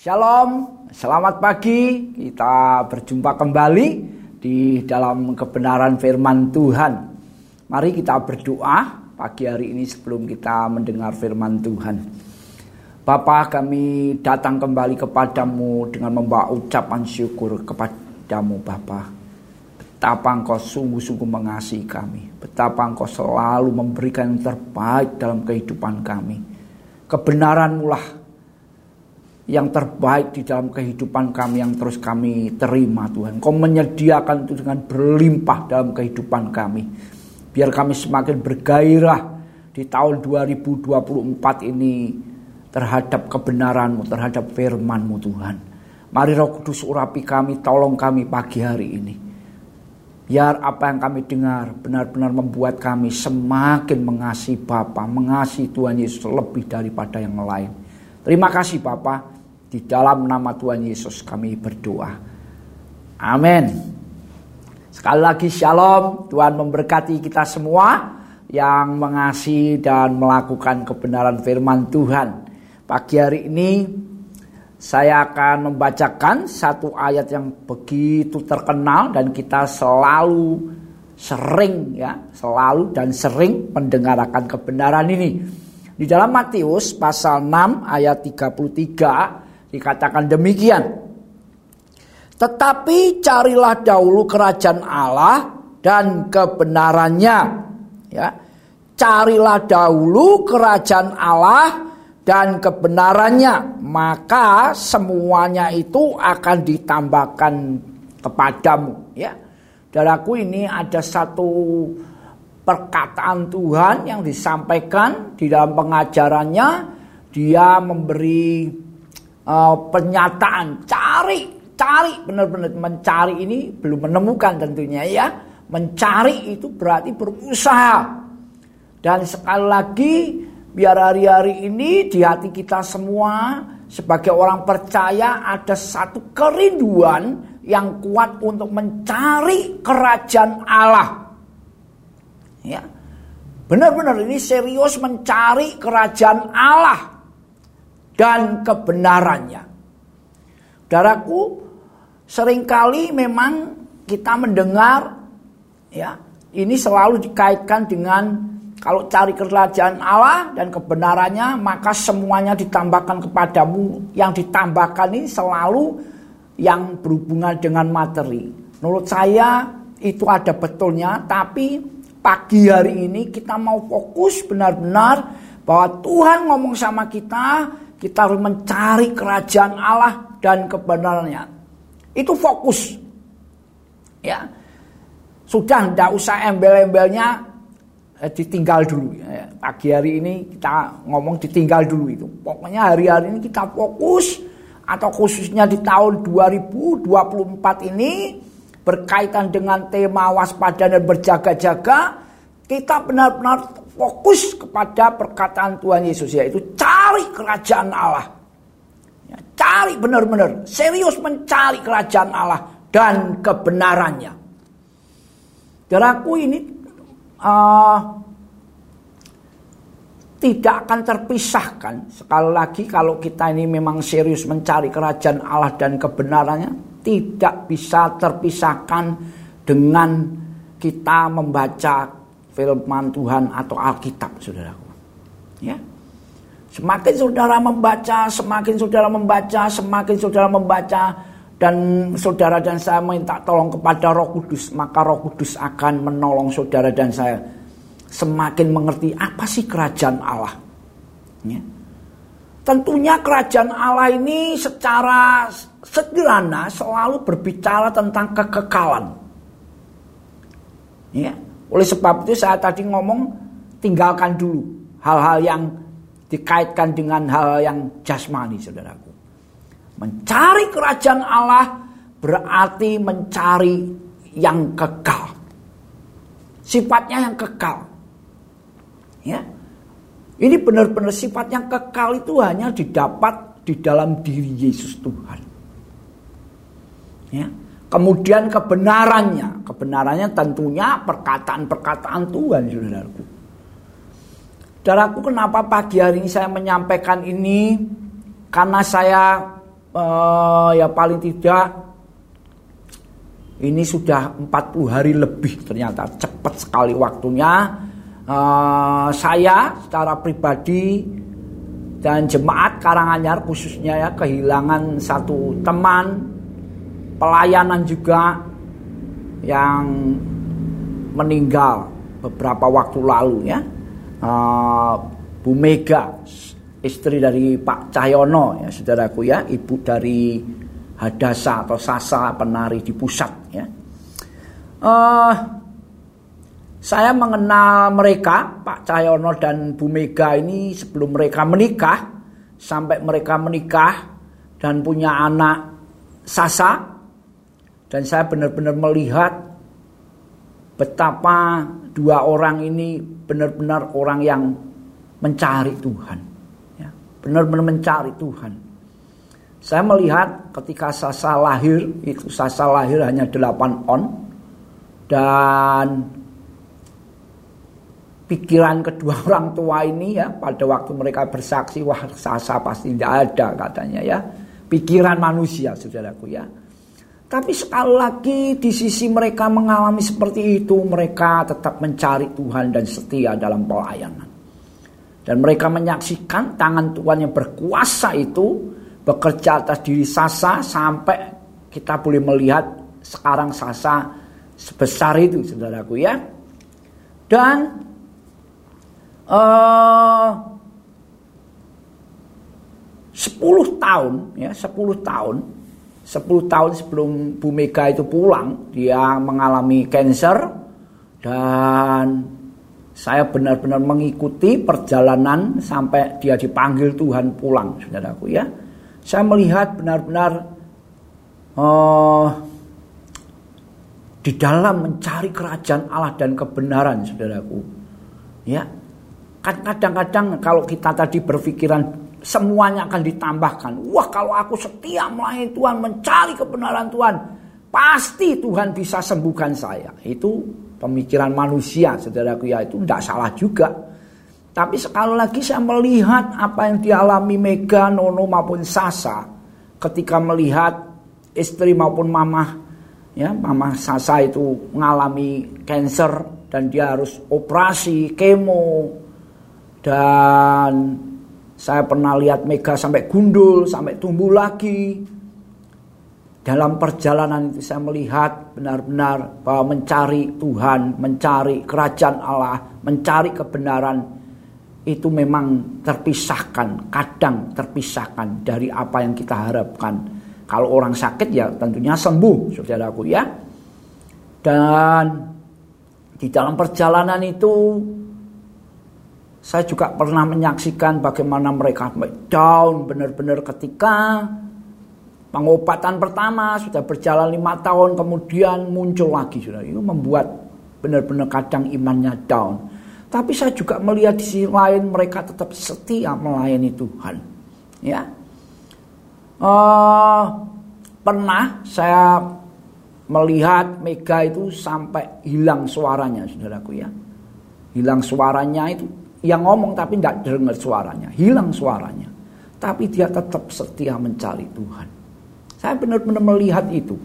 Shalom, selamat pagi. Kita berjumpa kembali di dalam kebenaran firman Tuhan. Mari kita berdoa pagi hari ini sebelum kita mendengar firman Tuhan. Bapa kami datang kembali kepadamu dengan membawa ucapan syukur kepadamu Bapa. Betapa engkau sungguh-sungguh mengasihi kami. Betapa engkau selalu memberikan yang terbaik dalam kehidupan kami. Kebenaranmu lah yang terbaik di dalam kehidupan kami yang terus kami terima Tuhan. Kau menyediakan itu dengan berlimpah dalam kehidupan kami. Biar kami semakin bergairah di tahun 2024 ini terhadap kebenaranmu, terhadap firmanmu Tuhan. Mari roh kudus urapi kami, tolong kami pagi hari ini. Biar apa yang kami dengar benar-benar membuat kami semakin mengasihi Bapa, mengasihi Tuhan Yesus lebih daripada yang lain. Terima kasih Bapak. Di dalam nama Tuhan Yesus kami berdoa. Amin. Sekali lagi shalom. Tuhan memberkati kita semua yang mengasihi dan melakukan kebenaran firman Tuhan. Pagi hari ini saya akan membacakan satu ayat yang begitu terkenal dan kita selalu sering ya, selalu dan sering mendengarkan kebenaran ini. Di dalam Matius pasal 6 ayat 33 Dikatakan demikian. Tetapi carilah dahulu kerajaan Allah dan kebenarannya. Ya. Carilah dahulu kerajaan Allah dan kebenarannya, maka semuanya itu akan ditambahkan kepadamu, ya. Daraku ini ada satu perkataan Tuhan yang disampaikan di dalam pengajarannya, dia memberi uh, pernyataan. Cari cari. Benar-benar mencari ini belum menemukan tentunya ya. Mencari itu berarti berusaha. Dan sekali lagi biar hari-hari ini di hati kita semua sebagai orang percaya ada satu kerinduan yang kuat untuk mencari kerajaan Allah. Ya. Benar-benar ini serius mencari kerajaan Allah dan kebenarannya. Daraku, sering kali memang kita mendengar ya, ini selalu dikaitkan dengan kalau cari kerajaan Allah dan kebenarannya maka semuanya ditambahkan kepadamu. Yang ditambahkan ini selalu yang berhubungan dengan materi. Menurut saya itu ada betulnya, tapi pagi hari ini kita mau fokus benar-benar bahwa Tuhan ngomong sama kita, kita harus mencari kerajaan Allah dan kebenarannya. Itu fokus. Ya. Sudah tidak usah embel-embelnya eh, ditinggal dulu. Ya. Pagi hari ini kita ngomong ditinggal dulu itu. Pokoknya hari-hari ini kita fokus atau khususnya di tahun 2024 ini berkaitan dengan tema waspada dan berjaga-jaga kita benar-benar fokus kepada perkataan Tuhan Yesus yaitu kerajaan Allah. Ya, cari benar-benar serius mencari kerajaan Allah dan kebenarannya. Daraku ini uh, tidak akan terpisahkan sekali lagi kalau kita ini memang serius mencari kerajaan Allah dan kebenarannya tidak bisa terpisahkan dengan kita membaca firman Tuhan atau Alkitab, saudaraku. Ya. Semakin saudara membaca, semakin saudara membaca, semakin saudara membaca dan saudara dan saya minta tolong kepada Roh Kudus, maka Roh Kudus akan menolong saudara dan saya semakin mengerti apa sih kerajaan Allah. Ya. Tentunya kerajaan Allah ini secara sederhana selalu berbicara tentang kekekalan. Ya. Oleh sebab itu saya tadi ngomong tinggalkan dulu hal-hal yang dikaitkan dengan hal yang jasmani saudaraku. Mencari kerajaan Allah berarti mencari yang kekal. Sifatnya yang kekal. Ya. Ini benar-benar sifat yang kekal itu hanya didapat di dalam diri Yesus Tuhan. Ya. Kemudian kebenarannya, kebenarannya tentunya perkataan-perkataan Tuhan, saudaraku. Saudaraku, kenapa pagi hari ini saya menyampaikan ini? Karena saya uh, ya paling tidak ini sudah 40 hari lebih ternyata cepat sekali waktunya uh, saya secara pribadi dan jemaat Karanganyar khususnya ya kehilangan satu teman pelayanan juga yang meninggal beberapa waktu lalu ya uh, Bu Mega istri dari Pak Cahyono ya saudaraku ya ibu dari Hadasa atau Sasa penari di pusat ya. Uh, saya mengenal mereka Pak Cahyono dan Bu Mega ini sebelum mereka menikah sampai mereka menikah dan punya anak Sasa dan saya benar-benar melihat betapa dua orang ini benar-benar orang yang mencari Tuhan benar-benar mencari Tuhan. Saya melihat ketika Sasa lahir, itu Sasa lahir hanya 8 on. Dan pikiran kedua orang tua ini ya pada waktu mereka bersaksi wah Sasa pasti tidak ada katanya ya. Pikiran manusia saudaraku ya. Tapi sekali lagi di sisi mereka mengalami seperti itu mereka tetap mencari Tuhan dan setia dalam pelayanan. Dan mereka menyaksikan tangan Tuhan yang berkuasa itu bekerja atas diri Sasa sampai kita boleh melihat sekarang Sasa sebesar itu saudaraku ya. Dan uh, 10 tahun ya 10 tahun 10 tahun sebelum Bu Mega itu pulang dia mengalami cancer dan saya benar-benar mengikuti perjalanan sampai dia dipanggil Tuhan pulang, saudaraku ya. Saya melihat benar-benar uh, di dalam mencari kerajaan Allah dan kebenaran, saudaraku. Ya, kan kadang-kadang kalau kita tadi berpikiran semuanya akan ditambahkan. Wah, kalau aku setia melayani Tuhan, mencari kebenaran Tuhan, pasti Tuhan bisa sembuhkan saya. Itu pemikiran manusia saudaraku ya itu tidak salah juga tapi sekali lagi saya melihat apa yang dialami Mega, Nono maupun Sasa ketika melihat istri maupun mama ya mama Sasa itu mengalami cancer dan dia harus operasi kemo dan saya pernah lihat Mega sampai gundul sampai tumbuh lagi dalam perjalanan itu saya melihat benar-benar bahwa mencari Tuhan, mencari kerajaan Allah, mencari kebenaran itu memang terpisahkan, kadang terpisahkan dari apa yang kita harapkan. Kalau orang sakit ya tentunya sembuh, saudaraku ya. Dan di dalam perjalanan itu saya juga pernah menyaksikan bagaimana mereka down benar-benar ketika Pengobatan pertama sudah berjalan lima tahun kemudian muncul lagi sudah itu membuat benar-benar kadang imannya down. Tapi saya juga melihat di sisi lain mereka tetap setia melayani Tuhan. Ya, uh, pernah saya melihat Mega itu sampai hilang suaranya, saudaraku ya. Hilang suaranya itu yang ngomong tapi tidak dengar suaranya, hilang suaranya. Tapi dia tetap setia mencari Tuhan. Saya benar-benar melihat itu.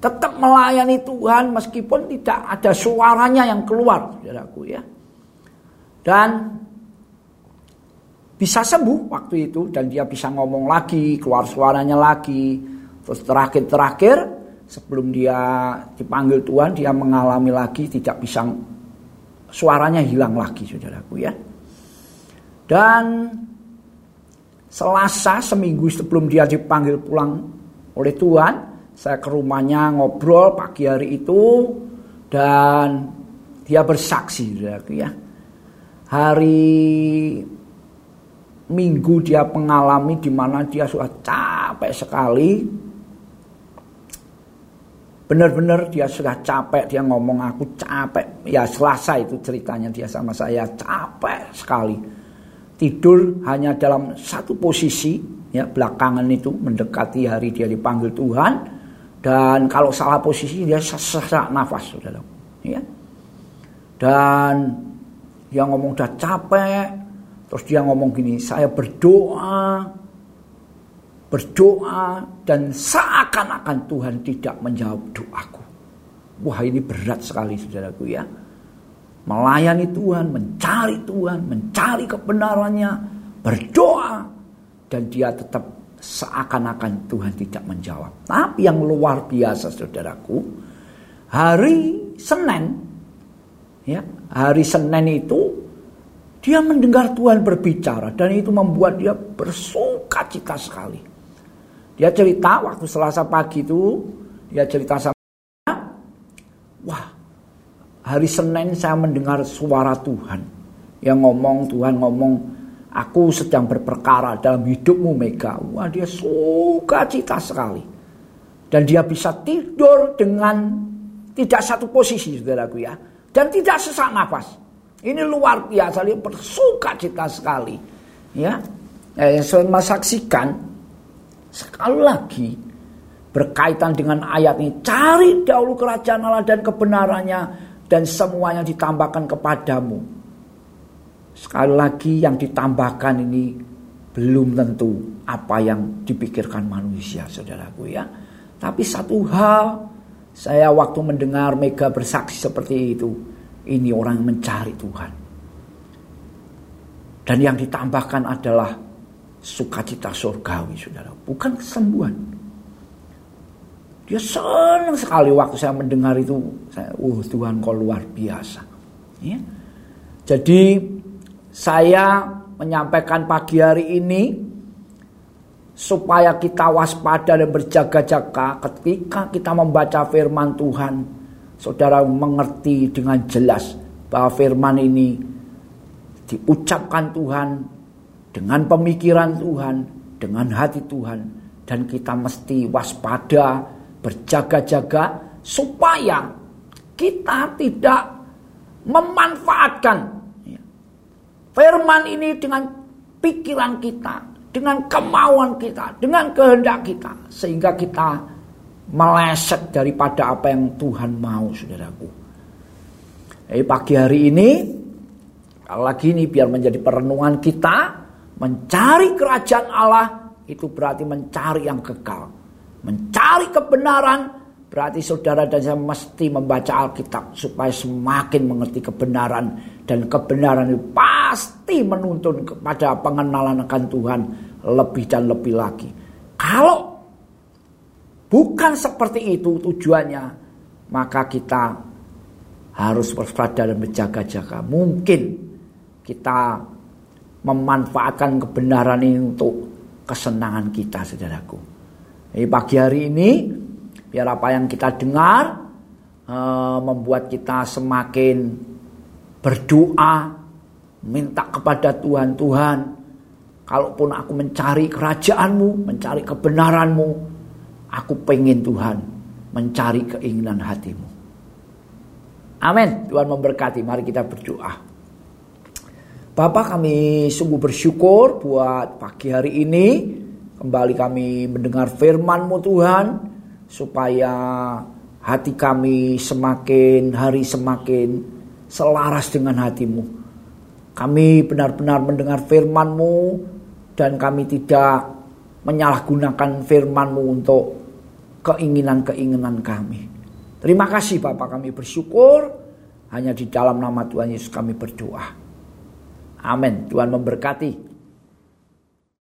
Tetap melayani Tuhan meskipun tidak ada suaranya yang keluar, saudaraku ya. Dan bisa sembuh waktu itu dan dia bisa ngomong lagi, keluar suaranya lagi. Terus terakhir-terakhir sebelum dia dipanggil Tuhan dia mengalami lagi tidak bisa suaranya hilang lagi saudaraku ya. Dan Selasa seminggu sebelum dia dipanggil pulang oleh Tuhan. Saya ke rumahnya ngobrol pagi hari itu dan dia bersaksi ya. Hari Minggu dia mengalami di mana dia sudah capek sekali. Benar-benar dia sudah capek, dia ngomong aku capek. Ya selasa itu ceritanya dia sama saya capek sekali. Tidur hanya dalam satu posisi ya belakangan itu mendekati hari dia dipanggil Tuhan dan kalau salah posisi dia sesak nafas saudara ya dan dia ngomong udah capek terus dia ngomong gini saya berdoa berdoa dan seakan-akan Tuhan tidak menjawab doaku. Wah ini berat sekali saudaraku ya. Melayani Tuhan, mencari Tuhan, mencari kebenarannya, berdoa. Dan dia tetap seakan-akan Tuhan tidak menjawab. Tapi yang luar biasa saudaraku, hari Senin, ya hari Senin itu dia mendengar Tuhan berbicara dan itu membuat dia bersuka cita sekali. Dia cerita waktu Selasa pagi itu, dia cerita sama hari Senin saya mendengar suara Tuhan yang ngomong Tuhan ngomong aku sedang berperkara dalam hidupmu Mega. Wah dia suka cita sekali. Dan dia bisa tidur dengan tidak satu posisi saudaraku ya. Dan tidak sesak nafas. Ini luar biasa, dia bersuka cita sekali. Ya, eh, yang saya saksikan sekali lagi berkaitan dengan ayat ini. Cari dahulu kerajaan Allah dan kebenarannya dan semuanya ditambahkan kepadamu. Sekali lagi yang ditambahkan ini belum tentu apa yang dipikirkan manusia saudaraku ya. Tapi satu hal saya waktu mendengar Mega bersaksi seperti itu ini orang yang mencari Tuhan. Dan yang ditambahkan adalah sukacita surgawi, saudara. Bukan kesembuhan. Dia senang sekali waktu saya mendengar itu. Saya, uh Tuhan kau luar biasa. Ya. Jadi saya menyampaikan pagi hari ini supaya kita waspada dan berjaga-jaga ketika kita membaca firman Tuhan saudara mengerti dengan jelas bahwa firman ini diucapkan Tuhan dengan pemikiran Tuhan, dengan hati Tuhan dan kita mesti waspada, berjaga-jaga supaya kita tidak memanfaatkan firman ini dengan pikiran kita, dengan kemauan kita, dengan kehendak kita sehingga kita meleset daripada apa yang Tuhan mau saudaraku. Jadi pagi hari ini lagi ini biar menjadi perenungan kita mencari kerajaan Allah itu berarti mencari yang kekal. Mencari kebenaran berarti saudara dan saya mesti membaca Alkitab supaya semakin mengerti kebenaran dan kebenaran itu pasti menuntun kepada pengenalan akan Tuhan lebih dan lebih lagi. Kalau bukan seperti itu tujuannya, maka kita harus waspada dan berjaga-jaga. Mungkin kita memanfaatkan kebenaran ini untuk kesenangan kita, saudaraku. Jadi pagi hari ini, biar apa yang kita dengar uh, membuat kita semakin berdoa, minta kepada Tuhan, Tuhan, kalaupun aku mencari kerajaanmu, mencari kebenaranmu, Aku pengen Tuhan mencari keinginan hatimu. Amin. Tuhan memberkati. Mari kita berdoa. Bapak kami sungguh bersyukur buat pagi hari ini. Kembali kami mendengar firman-Mu Tuhan. Supaya hati kami semakin hari semakin selaras dengan hatimu. Kami benar-benar mendengar firman-Mu dan kami tidak menyalahgunakan firman-Mu untuk keinginan-keinginan kami. Terima kasih Bapak kami bersyukur. Hanya di dalam nama Tuhan Yesus kami berdoa. Amin. Tuhan memberkati.